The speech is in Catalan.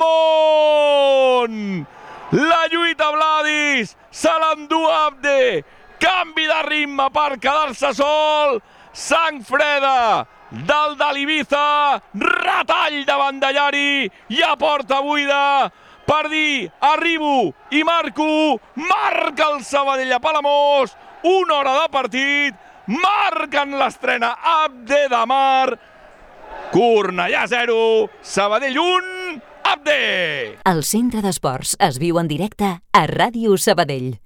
Món! La lluita Vladis, se l'endú Abde, canvi de ritme per quedar-se sol, sang freda del de l'Ibiza, retall de bandellari i a porta buida. Per dir arribo i marco, marca el Sabadell a Palamós, una hora de partit, marquen l'estrena Abde de Mar, Cornellà 0, Sabadell 1, Abde! El centre d'esports es viu en directe a Ràdio Sabadell.